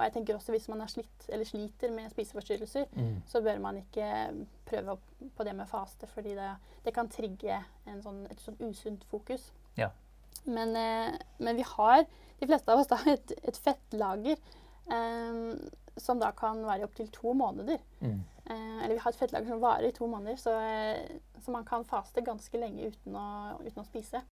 og jeg tenker også hvis man er slitt eller sliter med spiseforstyrrelser, Mm. så bør man ikke prøve på det med faste, fordi det, det kan trigge en sånn, et sånn usunt fokus. Ja. Men, eh, men vi har, de fleste av oss, da, et, et fettlager um, som da kan vare opptil to måneder. Mm. Eh, eller vi har et fettlager som varer i to måneder, så, eh, så man kan faste ganske lenge uten å, uten å spise.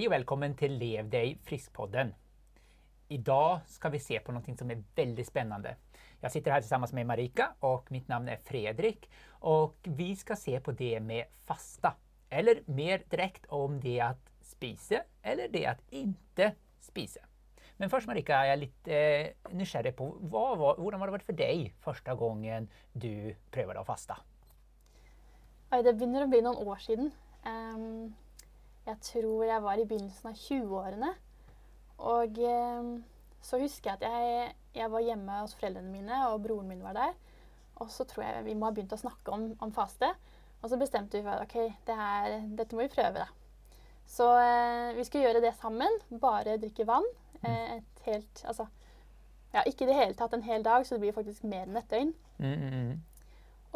Hej och välkommen till Lev dig frisk-podden. Idag ska vi se på något som är väldigt spännande. Jag sitter här tillsammans med Marika och mitt namn är Fredrik och vi ska se på det med fasta. Eller mer direkt om det att spise eller det att inte spise. Men först Marika är jag lite eh, nysgjerrig på vad var, hur har det varit för dig första gången du prövade att fasta? Oi, det begynner å bli noen år siden. Ehm, jeg tror jeg var i begynnelsen av 20-årene. Og ehm, så husker jeg at jeg, jeg var hjemme hos foreldrene mine, og broren min var der. Og så tror jeg vi må ha begynt å snakke om, om faste. Og så bestemte vi for at okay, det her, dette må vi prøve, da. Så eh, vi skulle gjøre det sammen. Bare drikke vann. Eh, et helt Altså ja, ikke i det hele tatt en hel dag, så det blir faktisk mer enn et døgn. Mm, mm, mm.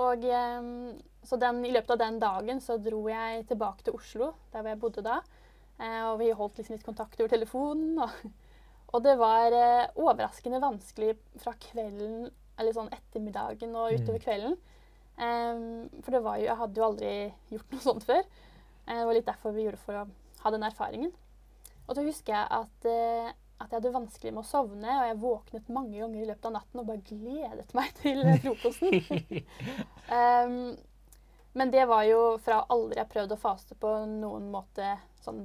Og ehm, så den, I løpet av den dagen så dro jeg tilbake til Oslo, der hvor jeg bodde da. Eh, og vi holdt liksom litt kontakt over telefonen. Og, og det var eh, overraskende vanskelig fra kvelden, eller sånn ettermiddagen og utover kvelden. Ehm, for det var jo, jeg hadde jo aldri gjort noe sånt før. Eh, det var litt derfor vi gjorde for å ha den erfaringen. Og så husker jeg at, eh, at jeg hadde vanskelig med å sovne, og jeg våknet mange ganger i løpet av natten og bare gledet meg til frokosten. um, men det var jo fra aldri jeg prøvd å faste på noen måte sånn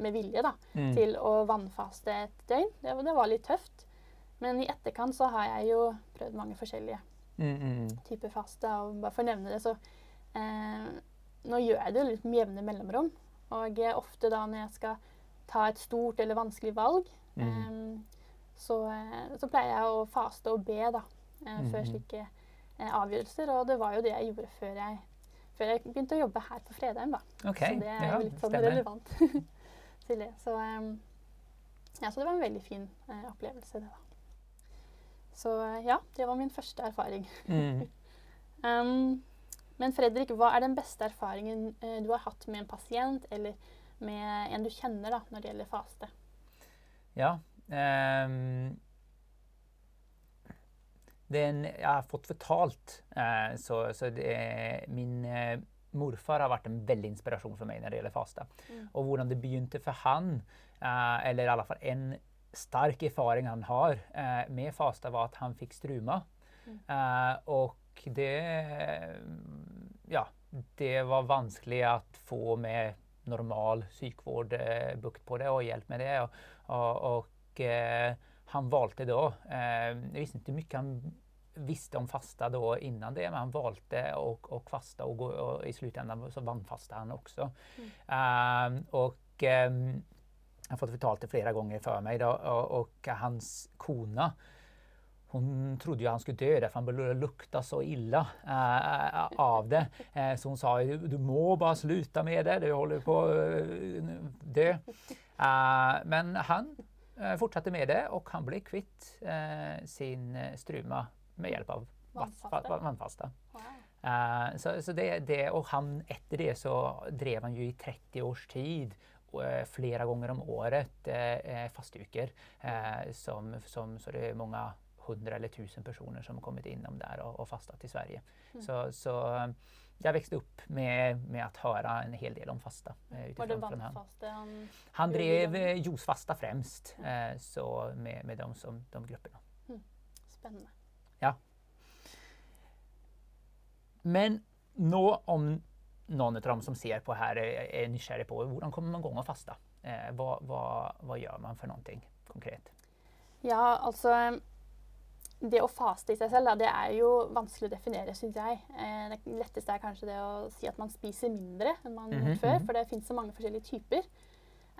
med vilje, da, Mm. til å vannfaste et døgn. Det, det var litt tøft. Men i etterkant så har jeg jo prøvd mange forskjellige Mm, mm, typer faste. Og bare for å nevne det, så eh, Nå gjør jeg det jo litt med jevne mellomrom. Og ofte da når jeg skal ta et stort eller vanskelig valg, Mm. eh, så, eh, så pleier jeg å faste og be da, eh, før Mhm. slike eh, avgjørelser. Og det var jo det jeg gjorde før jeg, før jeg begynte å jobbe her på Fredheim. da. Ok, Så det er ja, jo litt sånn stemmer. relevant til det. Så, ehm, ja, så det var en veldig fin opplevelse, det, da. Så ja, det var min første erfaring. Mm. Um, men Fredrik, hva er den beste erfaringen du har hatt med en pasient eller med en du kjenner da, når det gjelder faste? Ja. ehm, en, jeg har fått fortalt, eh, så, så det, min eh, morfar har vært en veldig inspirasjon for meg når det gjelder faste. Mm. Og hvordan det begynte for han, eh, eller i alle fall en sterk erfaring han har eh, med faste, var at han fikk struma. Mm. Eh, og det Ja, det var vanskelig å få med normal sykevård eh, bukt på det og hjelp med det. Og, og, och eh, han valgte då, eh, Jeg visste ikke mye han visste om fasta då innan det, men han valgte å, och fasta och, gå, och i slutändan så vannfasta han også. Um, och um, jeg har fått fortalt det flere ganger för meg, då, og, och, hans kona hon trodde jo han skulle dø därför han började lukta så illa äh, av det. Äh, så hun sa du, må bare sluta med det, du håller på å äh, dø. Eh, men han eh, fortsatte med det og han ble kvitt eh, sin struma med hjelp av Vannfaste. Eh, så, så det, det, og han, etter det så drev han jo i 30 års tid flere ganger om året faste uker. som, som, så det er mange hundre eller tusen personer som har kommet innom der og, og fasta til Sverige. Mm. Så, så eh, jeg vokste opp med, med å høre en hel del om fasta. eh, Var det vannfaste han Han drev eh, juicefasta fremst, eh, så med, med de, som, de grupperna. Spennende. Men nå om noen av dem som ser på her er, er nysgjerrig på hvordan kommer man i gang å faste? Eh, hva, hva, hva gjør man for noe konkret? Ja, altså Det å faste i seg selv, da, det er jo vanskelig å definere, syns jeg. Eh, det letteste er kanskje det å si at man spiser mindre enn man Mhm, gjorde før, mhm. for det fins så mange forskjellige typer.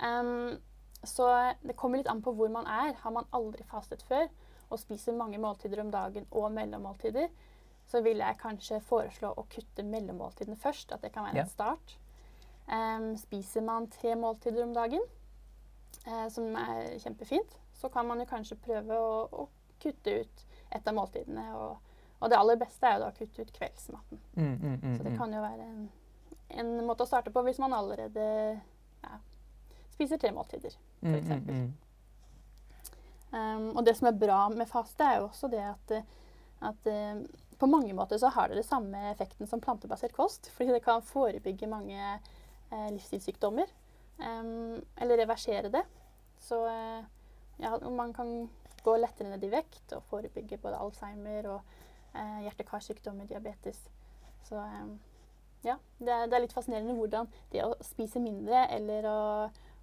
Um, så det kommer litt an på hvor man er. Har man aldri fastet før og spiser mange måltider om dagen og mellommåltider, så vil jeg kanskje foreslå å kutte mellommåltidene først. At det kan være Ja. en start. Um, spiser man tre måltider om dagen, eh, som er kjempefint, så kan man jo kanskje prøve å, å kutte ut et av måltidene. Og, og det aller beste er jo da å kutte ut kveldsmaten. Mm, mm, mm, Så det mm. kan jo være en, en måte å starte på hvis man allerede ja, spiser tre måltider. Mm, mm, eksempel. mm. Um, og det som er bra med faste, er jo også det at, at um, på mange måter så har det det samme effekten som plantebasert kost. Fordi det kan forebygge mange eh, livsstilssykdommer. Um, eller reversere det. Så eh, ja, man kan gå lettere ned i vekt og forebygge både Alzheimer og eh, hjerte-karsykdommer, diabetes. Så eh, ja, det er, det er litt fascinerende hvordan det å spise mindre eller å,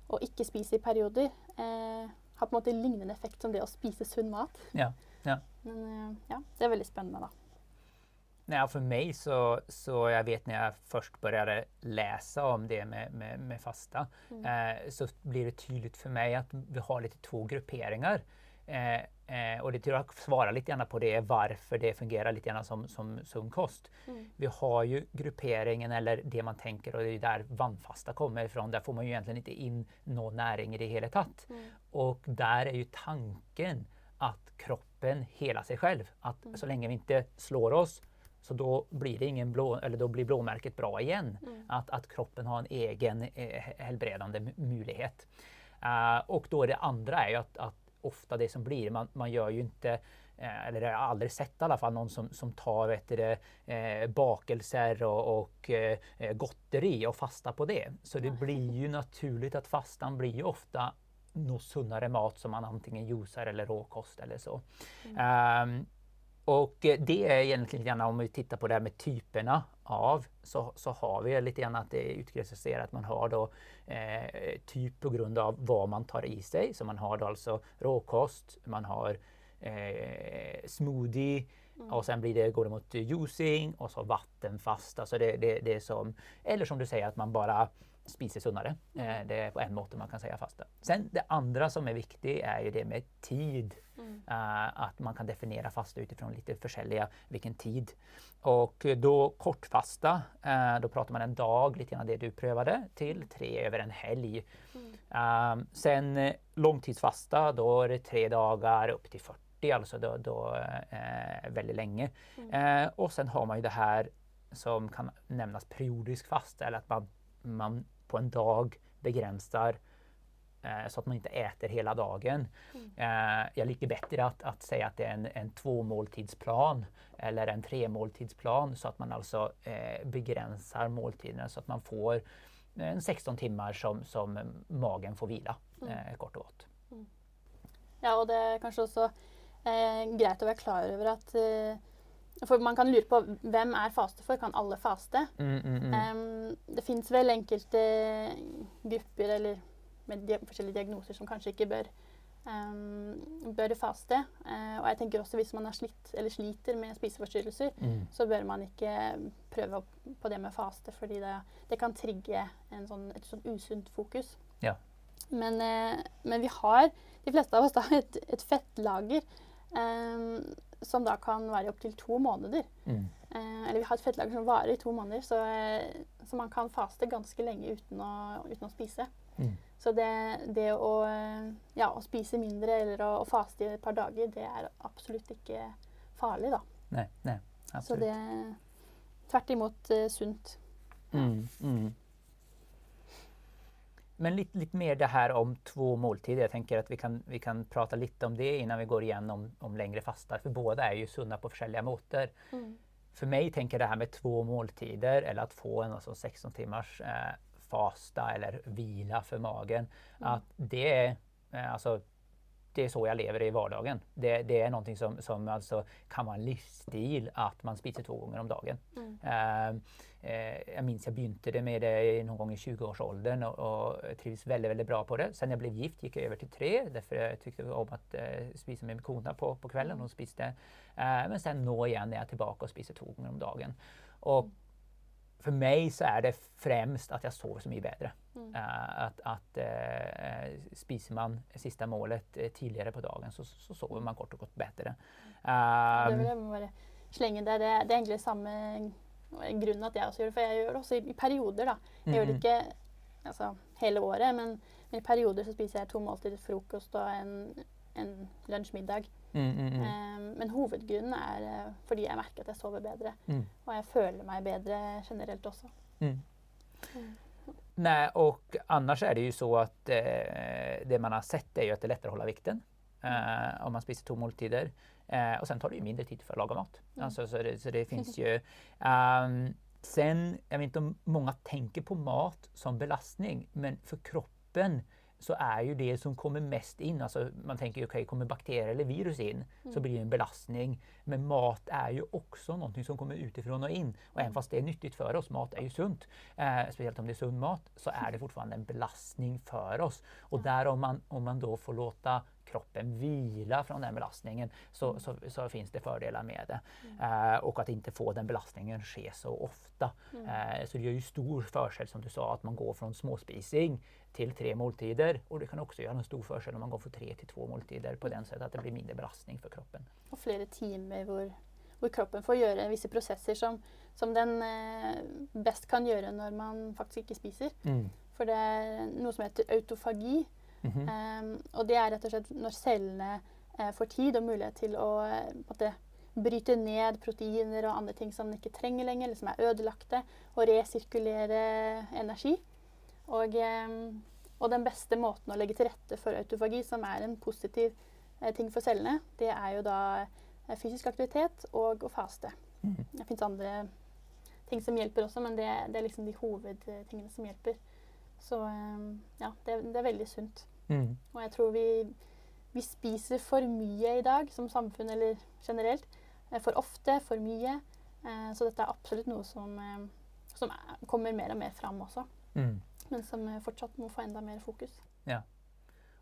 å ikke spise i perioder eh, har på en måte lignende effekt som det å spise sunn mat. Ja, ja. Men eh, ja, det er veldig spennende, da. Ja, for meg så, så jeg vet når jeg først begynte å lese om det med, med, med fasta eh, så blir det tydelig for meg at vi har litt to grupperingar. Eh, eh, och det tror jag svarar lite grann på det varför det fungerar lite grann som, som som kost. Mm. Vi har ju grupperingen eller det man tänker och det är där vannfasta kommer ifrån. Där får man ju egentligen inte in någon näring i det hela tatt. Mm. Och där är ju tanken att kroppen hela sig själv. Att så länge vi inte slår oss så då blir det ingen blå, eller då blir blåmärket bra igen. Att, att kroppen har en egen eh, helbredande mu- möjlighet. Eh, och då det andra är ju att, att ofta det som blir, man, man gör ju inte eh, eller jag har aldrig sett i alla fall någon som, som tar vet det, eh, bakelser och, och eh, gotteri och fastar på det. Så det blir ju naturligt att fastan blir ju ofta något sunnare mat som man antingen juicar eller råkost eller så. Ehm, och eh, det är egentligen lite om vi tittar på det här med typerna av så, så har vi lite grann at det är at man har da eh, typ på hva av vad man tar i seg. Så man har da altså råkost, man har eh, smoothie og sen blir det, går det mot juicing og så vannfast. Så det, det, det som, eller som du sier, at man bara spiser sunnere. Eh, det er på en måte man kan säga fasta. Sen det andre som er viktig, er jo det med tid. Eh, att man kan definiera fasta utifrån litt forskjellige vilken tid. Och då kortfasta, eh, då prater man en dag, litt av det du prøvde, til tre over en helg. Eh, sen långtidsfasta, då är det tre dagar upp til 40, altså då, da eh, lenge. Mm. Eh, och sen har man jo det här som kan nämnas periodisk fasta, eller att man, man på en dag begränsar eh, så att man inte äter hela dagen. Eh, jag liker bättre att, att säga att det är en, en tvåmåltidsplan eller en tremåltidsplan så att man alltså eh, begränsar måltiderna så att man får en 16 timmar som, som magen får vila, eh, kort og gott. Ja, og det er kanskje også eh, greit å være klar over at eh, For man kan lure på hvem er faste for? Kan alle faste? Mm, mm, mm. Um, det fins vel enkelte grupper eller med di forskjellige diagnoser som kanskje ikke bør, um, bør faste. Uh, og jeg tenker også hvis man er slitt, eller sliter med spiseforstyrrelser, Mm. så bør man ikke prøve på det med faste, fordi det, det kan trigge en sånn, et sånn usunt fokus. Ja. Men, uh, men vi har, de fleste av oss, da, et, et fettlager som da kan være opptil to måneder. Mm. Eh, eller vi har et fettlager som varer i to måneder, så, eh, så man kan faste ganske lenge uten å, uten å spise. Mm. Så det, det å, eh, ja, å spise mindre eller å, å faste i et par dager, det er absolutt ikke farlig, da. Nei, nei, absolutt. Så det er tvert imot eh, sunt. Mm, mm. Men litt, litt, mer det här om två måltider. Jag tänker att vi kan, vi kan prata lite om det innan vi går igenom om längre fasta. För båda är ju sunda på olika måter. Mm. För mig tänker det här med två måltider eller att få en alltså 16 timmars eh, fasta eller vila för magen. Att det är, eh, alltså, det är så jag lever i vardagen. Det, det är någonting som, som alltså kan vara en livsstil att man spiser två gånger om dagen. Mm. Uh, uh, jag minns jag begynte det med det någon gång i 20-årsåldern och, och trivdes väldigt, väldigt bra på det. Sen jag blev gift gick jag över till tre därför jag tyckte om att uh, spisa med kona på, på kvällen och spiste. Eh, men sen nå igen är jag tillbaka och spiser två gånger om dagen. Och för mig så är det främst att jag sover så mycket bättre. Mm. Uh, at, at uh, spiser man siste målet uh, tidligere på dagen, så, så, sover man kort og godt bedre. det vil jeg bare slenge der. Det, det er egentlig samme grunnen at jeg også gjør det. For jeg gjør det også i, perioder. da. Jeg gjør det mm-hmm. ikke altså, hele året, men, men, i perioder så spiser jeg to måltider frokost og en, en lunsj-middag. Mm, mm, mm. Um, men hovedgrunnen er fordi jeg merker at jeg sover bedre. Mm. Og jeg føler meg bedre generelt også. Nej, och annars är det ju så att eh, det man har sett är ju att det är lättare att hålla vikten eh, om man spiser to måltider. Eh, och sen tar det ju mindre tid för att laga mat. Mm. Alltså, så, det, så det finns ju... Um, sen, jag vet inte om många tänker på mat som belastning, men för kroppen så är ju det som kommer mest in, alltså man tänker okej, okay, kommer bakterier eller virus in mm. så blir det en belastning. Men mat är ju också någonting som kommer utifrån och in. Och även mm. fast det är nyttigt för oss, mat är ju sunt, eh, speciellt om det är sund mat, så är det fortfarande en belastning för oss. Och där om man, om man då får låta kroppen vila från den belastningen så, mm. så, så, finns det fördelar med det. Mm. Eh, och att inte få den belastningen ske så ofta. Mm. Eh, så det gör ju stor försel som du sa att man går från småspising till tre måltider och det kan också göra en stor forskjell om man går från tre till två måltider på den sättet att det blir mindre belastning för kroppen. Och flera timmar hvor, hvor kroppen får göra vissa processer som, som den eh, bäst kan göra när man faktiskt inte spiser. Mm. För det är något som heter autofagi Mm -hmm. um, og det er rett og slett når cellene eh, får tid og mulighet til å måte, bryte ned proteiner og andre ting som den ikke trenger lenger, eller som er ødelagte, og resirkulere energi. Og, um, og, den beste måten å legge til rette for autofagi, som er en positiv uh, ting for cellene, det er jo da fysisk aktivitet og å faste. Mm. Det fins andre ting som hjelper også, men det, det er liksom de hovedtingene som hjelper. Så ja, det, det er veldig sunt. Mm. Og jeg tror vi, vi, spiser for mye i dag som samfunn eller generelt. Eh, for ofte, for mye. Eh, så dette er absolutt noe som, eh, som kommer mer og mer fram også. Mm. Men som fortsatt må få enda mer fokus. Ja.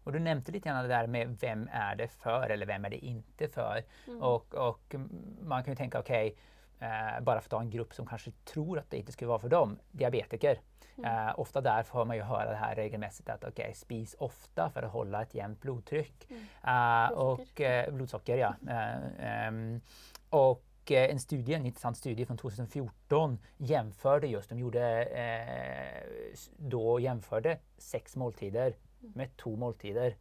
Och du nämnde lite grann det där med vem är det för eller vem är det inte för? Mm. Och, och, man kan ju tänka okej, okay, Eh, bara för att ta en grupp som kanske tror att det inte skulle vara för dem, diabetiker. Mm. Eh, ofta där får man ju höra det här regelmässigt att okay, spis ofta för att hålla ett jämnt blodtryck. Mm. Eh, och eh, blodsocker, ja. Eh, ehm, och eh, en studie, en intressant studie från 2014 jämförde just, de gjorde då jämförde sex måltider med två måltider,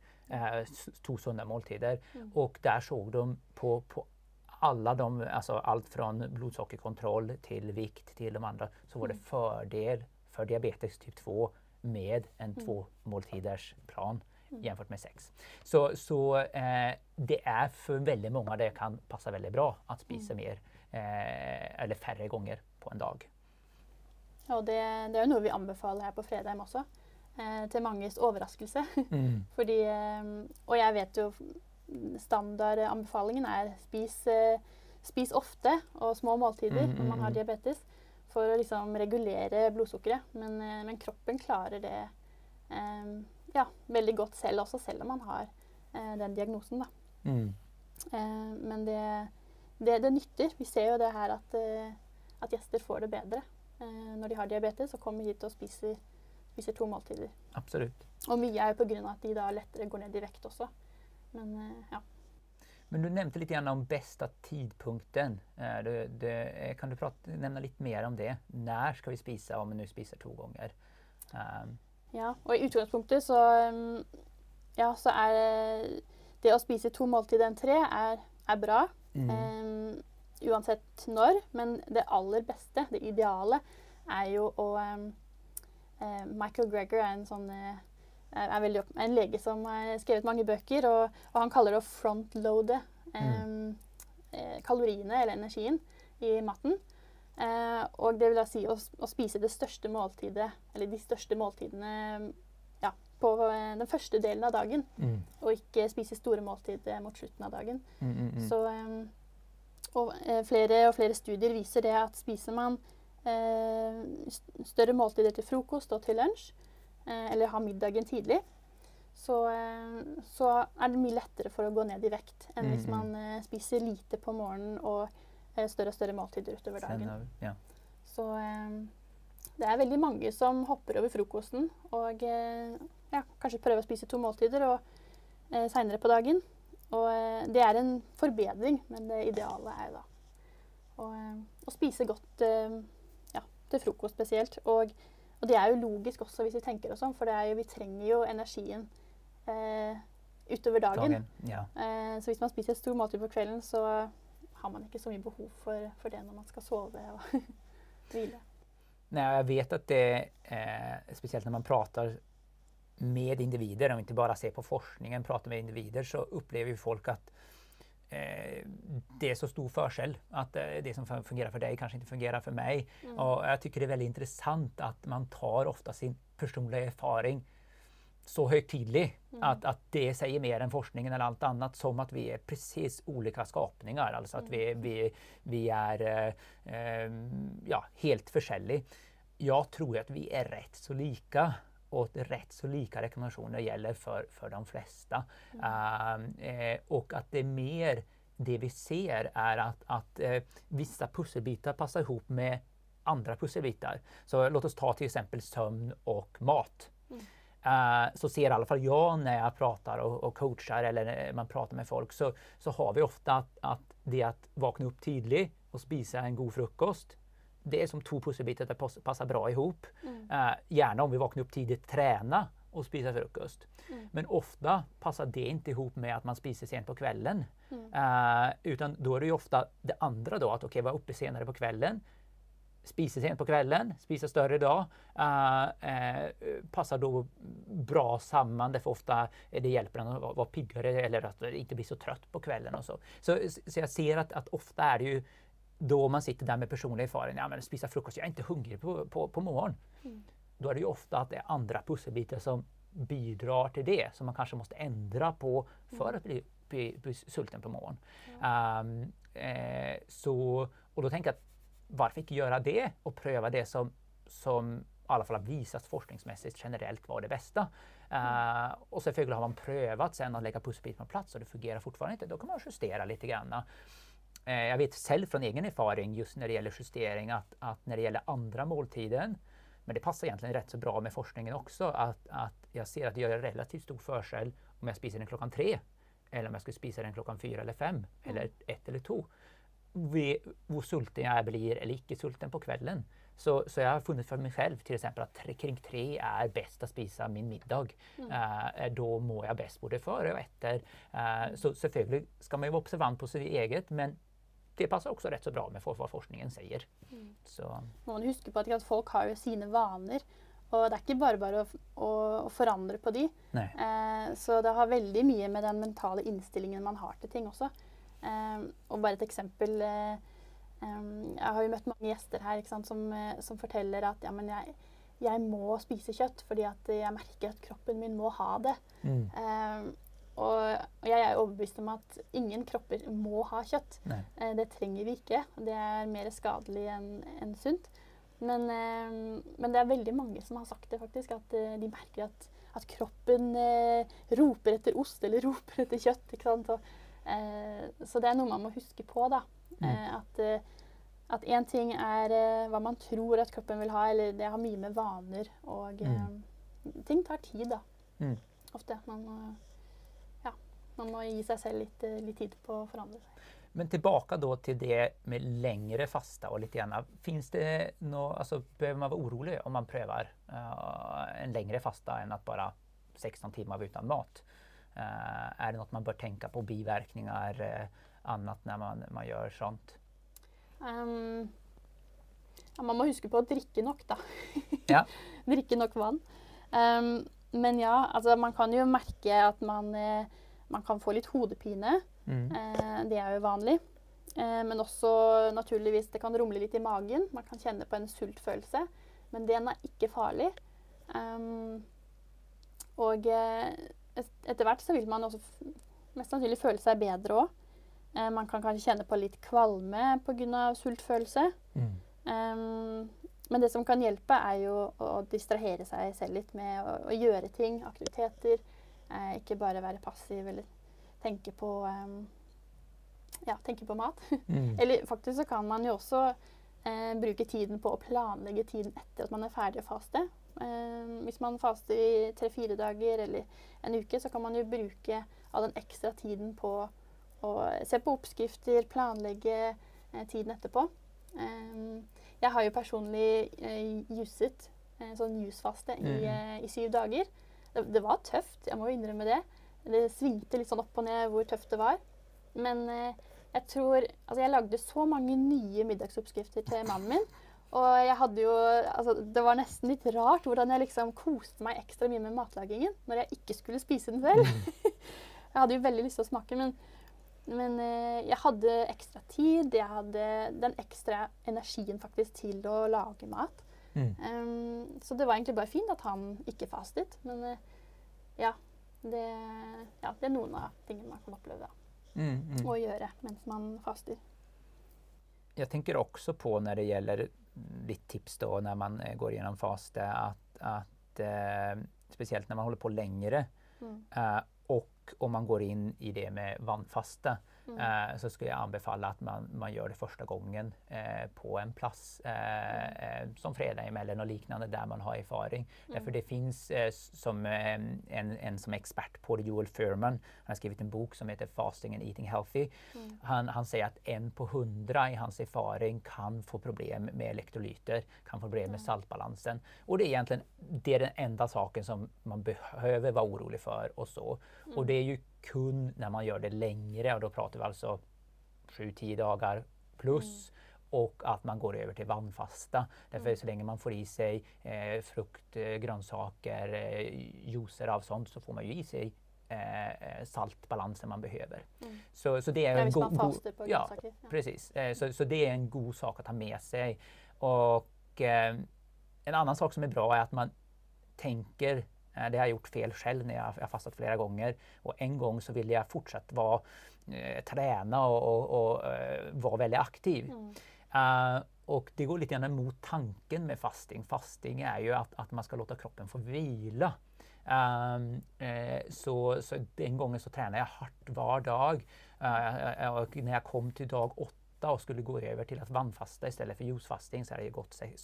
två sunda måltider. Mm. Och där såg de på, på alla de, alltså allt från blodsockerkontroll till vikt till de andra, så var det mm. fördel för diabetes typ 2 med en mm. två måltiders plan mm. med sex. Så, så eh, det er for veldig mange det kan passe veldig bra å spise mm. mer eh, eller færre ganger på en dag. Ja, det, det er jo noe vi anbefaler her på Fredheim også. Eh, til manges overraskelse. Mm. Fordi, og jeg vet jo standardanbefalingen er spis, eh, spis ofte og små måltider mm, når man har mm, mm. diabetes for å liksom regulere blodsukkeret. Men, eh, men, kroppen klarer det eh, ja, veldig godt selv også, selv om man har eh, den diagnosen. Da. Mm. Eh, men det, det, det, nytter. Vi ser jo det her at, eh, at gjester får det bedre når de har diabetes og kommer hit og spiser, spiser to måltider. Absolutt. Og mye er jo pga. at de da lettere går ned i vekt også. Men eh, ja. Men du nevnte litt om bästa tidpunkten. Eh, det, det, eh, kan du prate, nämna litt mer om det? Når skal vi spise om vi nu spiser to ganger? Um. Ja, og i utgangspunktet så, mm, ja, så er det å spise to måltider enn tre er, er bra. Mm. Um, uansett når. Men det aller beste, det ideale, er jo å um, uh, Michael Greger er en sånn uh, er veldig, en lege som har skrevet mange bøker, og, og han kaller det å frontloade mm. eh, kaloriene, eller energien, i maten. Eh, og det vil da si å, å, spise det største måltidet, eller de største måltidene ja, på eh, den første delen av dagen. Mm. Og ikke spise store måltider mot slutten av dagen. Mm, mm, mm. Så, eh, og eh, flere og flere studier viser det at spiser man eh, større måltider til frokost og til lunsj, Eh, eller har middagen tidlig, så, så, er det mye lettere for å gå ned i vekt enn hvis mm, mm. man spiser lite på morgenen og større og større måltider utover dagen. Ja. Så, det er veldig mange som hopper over frokosten og eh, ja, kanskje prøver å spise to måltider og eh, seinere på dagen. Og eh, det er en forbedring, men det ideale er jo da å, eh, å spise godt eh, ja, til frokost spesielt. Og, og, det er jo logisk også hvis vi tenker oss om, for jo, vi trenger jo energien eh, utover dagen. dagen ja. så hvis man spiser et stort måltid på kvelden, så har man ikke så mye behov for, for det når man skal sove og hvile. Nei, jeg vet at det, eh, spesielt når man prater med individer, og ikke bare ser på forskningen, prater med individer, så opplever jo folk at eh, det er så stor forskjell. Att eh, det som fungerer for deg, kanskje ikke fungerer for meg. Mm. Og jeg syns det er veldig interessant at man tar ofte sin personlige erfaring så högtidlig mm. att, att det säger mer än forskningen eller allt annat som att vi är precis olika skapningar. Alltså att vi, mm. vi, vi är eh, eh, ja, helt forskjelliga. Jag tror att vi är rätt så lika och rätt så lika rekommendationer gäller för, för de flesta. Mm. Uh, och att det är mer det vi ser är att, att uh, vissa pusselbitar passar ihop med andra pusselbitar. Så låt oss ta till exempel sömn och mat. Mm. Uh, så ser i alla fall jag när jag pratar och, och, coachar eller man pratar med folk så, så har vi ofta att, att det att vakna upp tidlig och spisa en god frukost det är som två pusselbitar som passar bra ihop. Mm. Uh, gärna om vi vaknar upp tidigt, träna och spisa frukost. Mm. Men ofta passar det inte ihop med att man spiser sent på kvällen. Mm. Uh, utan då är det ofta det andra då, att okej, okay, vara uppe senare på kvällen, spisa sent på kvällen, spisa större dag. Uh, uh, passar då bra samman därför ofta det hjälper en att vara piggare eller att inte bli så trött på kvällen och så. Så, så jag ser att, att ofta är det ju då man sitter där med personlig erfarenhet, ja men spisa frukost, jag är inte hungrig på, på, på morgonen. Mm. Då är det ju ofta att det är andra pusselbitar som bidrar till det som man kanske måste ändra på för mm. att bli, bli, bli sulten på morgonen. Mm. Um, eh, så, och då tänker jag, varför inte göra det och pröva det som, som i alla fall har visats forskningsmässigt generellt var det bästa. Uh, och så har man prövat sen att lägga pusselbitar på plats och det fungerar fortfarande inte, då kan man justera lite grann. Uh, jag vet själv från egen erfaring just när det gäller justering att, att när det gäller andra måltiden, men det passar egentligen rätt så bra med forskningen också, att, att jag ser att det gör relativt stor förskäll om jag spiser den klockan tre eller om jag skulle spisa den klockan fyra eller fem mm. eller ett eller två. Hur sulten jeg blir eller ikke sulten på kvelden. Så, så jeg har funnet for meg selv til exempel att tre, kring tre er best å spise min middag. Mm. Uh, da må jeg best både før og etter. Uh, så selvfølgelig skal man jo være observant på sitt eget men det passer også rett så bra med hva forskningen sier. Mm. Må man huske på at, folk har jo sine vaner. Og det er ikke bare bare å, å, å forandre på de. Eh, så det har veldig mye med den mentale innstillingen man har til ting også. Eh, og bare et eksempel eh, Jeg har jo møtt mange gjester her sant, som, eh, som, forteller at ja, jeg, jeg, må spise kjøtt fordi jeg merker at kroppen min må ha det. Mm. Eh, og, og, jeg er overbevist om at ingen kropper må ha kjøtt. Eh, det trenger vi ikke. Det er mer skadelig enn en sunt. Men, eh, men, det er veldig mange som har sagt det, faktisk. At eh, de merker at, at kroppen roper etter ost eller roper etter kjøtt. Ikke sant? Og, så det er noe man må huske på. da. Mm. Eh, at at én ting er hva man tror at kroppen vil ha, eller det har mye med vaner og mm. Ting tar tid, da. Mm. Ofte. Man må man må gi seg selv litt, eh, litt tid på å forandre seg. Men tilbake da til det med lengre fasta og litt. Finns det noe, altså, behöver man være orolig om man prøver uh, en lengre fasta enn at bare 16 timer uten mat? Uh, är det noe man bør tenke på, Bivirkninger? uh, annet når man, man gjør sånt? Um, ja, man må huske på å drikke nok, da. Ja. drikke nok vann. Um, men ja, altså man kan jo merke at man eh, man kan få litt hodepine. Mm. Uh, det er jo vanlig. Uh, men også naturligvis det kan rumle litt i magen. Man kan kjenne på en sultfølelse. Men den er ikke farlig. Um, og eh, etter hvert så vil man også mest sannsynlig føle seg bedre òg. Eh, man kan kanskje kjenne på litt kvalme pga. sultfølelse. Mm. Um, men det som kan hjelpe, er jo å, distrahere seg selv litt med å, å gjøre ting, aktiviteter. Eh, ikke bare være passiv eller tenke på um, ja, tenke på mat. Mm. eller faktisk så kan man jo også eh, bruke tiden på å planlegge tiden etter at man er ferdig å faste. Eh, hvis man faster i tre-fire dager eller en uke, så kan man jo bruke all den ekstra tiden på å se på oppskrifter, planlegge eh, tiden etterpå. Eh, jeg har jo personlig eh, juset, eh, sånn jusfaste, i, eh, i syv dager. Det, det var tøft, jeg må jo innrømme det. Det svingte litt sånn opp og ned hvor tøft det var. Men jeg tror Altså, jeg lagde så mange nye middagsoppskrifter til mannen min. Og jeg hadde jo Altså, det var nesten litt rart hvordan jeg liksom koste meg ekstra mye med matlagingen når jeg ikke skulle spise den selv. jeg hadde jo veldig lyst til å smake, men, men eh, jeg hadde ekstra tid. Jeg hadde den ekstra energien faktisk til å lage mat. Mm. Um, så det var egentlig bare fint at han ikke fastet. Men uh, ja, det, ja, det er noen av tingene man kan oppleve Mm, mm. å gjøre mens man faster. Jeg tenker også på når det gäller ditt tips da når man eh, går gjennom faste at, at eh, spesielt når man holder på lengre, Mm. eh, og om man går inn i det med vannfaste. Eh, så skulle jeg anbefale at man, man gjør det første gangen eh, på en plass eh, fredag som og och liknande der man har erfaring. Därför det fins, eh, som eh, en, en som er expert på det, Joel Furman, han har skrevet en bok som heter Fasting and Eating Healthy. Mm. Han, han sier at en på hundra i hans erfaring kan få problem med elektrolyter, kan få problem med saltbalansen. Og det er egentligen det er den enda saken som man behöver være orolig for. Og så. Og det är ju kun när man gör det längre och då pratar vi alltså 7-10 dagar plus och att man går över till vannfasta. Därför så länge man får i sig eh, frukt, eh, grönsaker, eh, juicer av sånt så får man ju i sig eh, eh, saltbalansen man behöver. Mm. Så, så det är en god, go ja. Ja. Precis, eh, så, så det är en god sak att ha med sig. Och eh, en annan sak som är bra är att man tänker, det har jag gjort fel själv när jag jag har fastat flera gånger och en gång så ville jag fortsatt vara, eh, träna och, och, och eh, vara väldigt aktiv. Mm. Uh, och det går lite grann emot tanken med fasting. Fasting är ju att, att man ska låta kroppen få vila. Ehm, eh, så, så den gången så tränade jag hardt hver dag. Uh, og når jeg kom til dag åtta og skulle gå över till att i stedet for juicefasting så hade det gått se-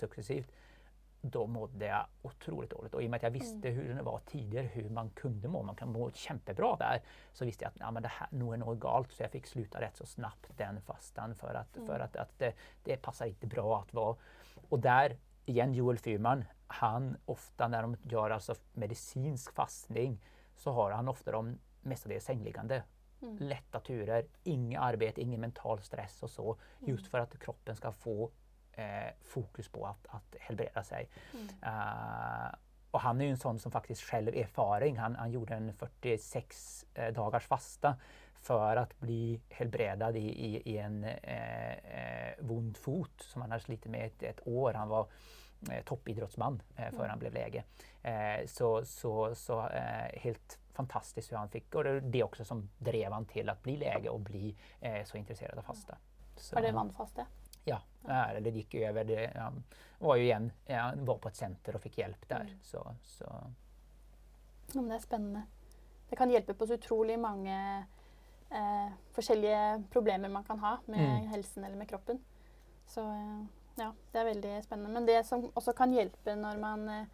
Då mådde jeg otroligt dåligt och i och med att jag visste hur det var tidigare, hur man kunde må, man kan må kjempebra der, så visste jeg at ja, men det här nog är något galt så jeg fikk sluta rett så snabbt den fastan for at, for at, at det, det passar inte bra att vara. Och där igen Joel Fyrman, han ofta när de gör alltså medicinsk fastning så har han ofta de mestadels sängliggande. Mm. Lätta turer, inget arbete, ingen mental stress och så. Just för att kroppen ska få eh, fokus på att, att helbreda sig. Mm. Uh, och han är ju en sån som faktiskt själv erfaring. Han, han gjorde en 46 eh, dagars fasta för att bli helbredad i, i, i en eh, eh, vond fot som han hade slitit med ett, ett år. Han var eh, toppidrottsman eh, före han ble lege. Eh, så så, så eh, helt fantastisk hur han fikk, og det er det også som drev han til å bli lege og bli eh, så intresserad av fasta. Så, Var det vannfaste? Ja, Eller det gikk över. Det ja, var jo igjen ja, var på et senter og fikk hjelp der. Mm. Så, så, Ja, men det er spennende. Det kan hjelpe på så utrolig mange eh, forskjellige problemer man kan ha med Mm. helsen eller med kroppen. Så eh, ja, det er veldig spennende. Men det som også kan hjelpe når man, eh,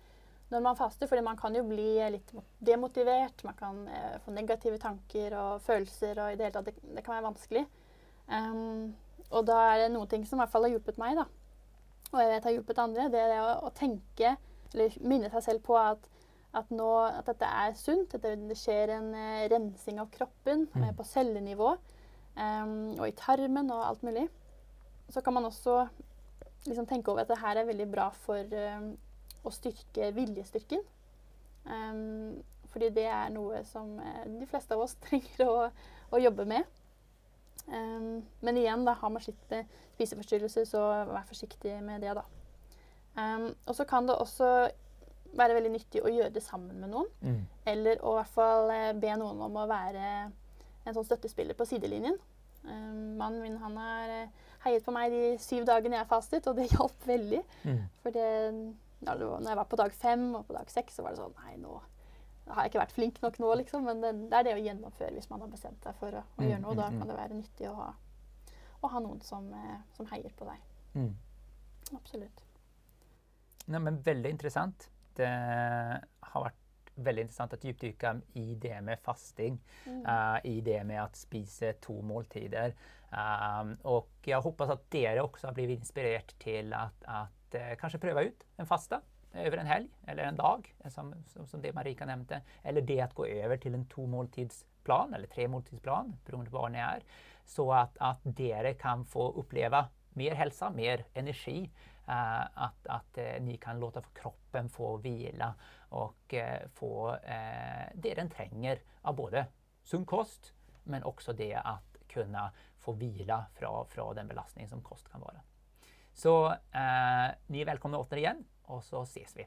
når man faster, fordi man kan jo bli litt demotivert, man kan eh, få negative tanker og følelser, og i det hele tatt, det, det kan være vanskelig. Um, og da er det noen ting som i hvert fall har hjulpet meg, da. Og jeg vet har hjulpet andre. Det er det å, å tenke, eller minne seg selv på at at, nå, at dette er sunt. At det, skjer en uh, rensing av kroppen Mm. eh, på cellenivå Um, og i tarmen og alt mulig. Så kan man også liksom tenke over at det her er veldig bra for um, å styrke viljestyrken. Um, fordi det er noe som de fleste av oss trenger å, å jobbe med. Em, men igjen, da har man slitt med spiseforstyrrelser, så vær forsiktig med det, da. Um, og så kan det også være veldig nyttig å gjøre det sammen med noen. mm. Eller å i hvert fall eh, be noen om å være en sånn støttespiller på sidelinjen. Um, mannen min han har eh, heiet på meg de syv dagene jeg fastet, og det hjalp veldig. Mm. For det, når jeg var på dag fem og på dag seks, så var det sånn Nei, nå har jeg ikke vært flink nok nå, liksom. Men det, er det å gjennomføre hvis man har bestemt seg for å, å Mm, gjøre noe. Da mm, mm. kan det være nyttig å ha, å ha noen som, eh, som heier på deg. Mm. Absolutt. Nei, men veldig interessant. Det har vært veldig interessant å dypdykke i det med fasting. Mm. Uh, I det med å spise to måltider. Um, og jeg håper at dere også har blitt inspirert til at, at uh, kanskje prøve ut en faste over en helg eller en dag, som, som, det Marika nevnte. Eller det å gå over til en tomåltidsplan eller tremåltidsplan, beroende på hva det er. Så at, at dere kan få oppleve mer helse, mer energi. Uh, at, at uh, ni kan låte kroppen få hvile og uh, få det den trenger av både sunn kost, men også det å kunne få hvile fra, fra den belastningen som kost kan være. Så ni er velkomne åter igjen, og så ses vi.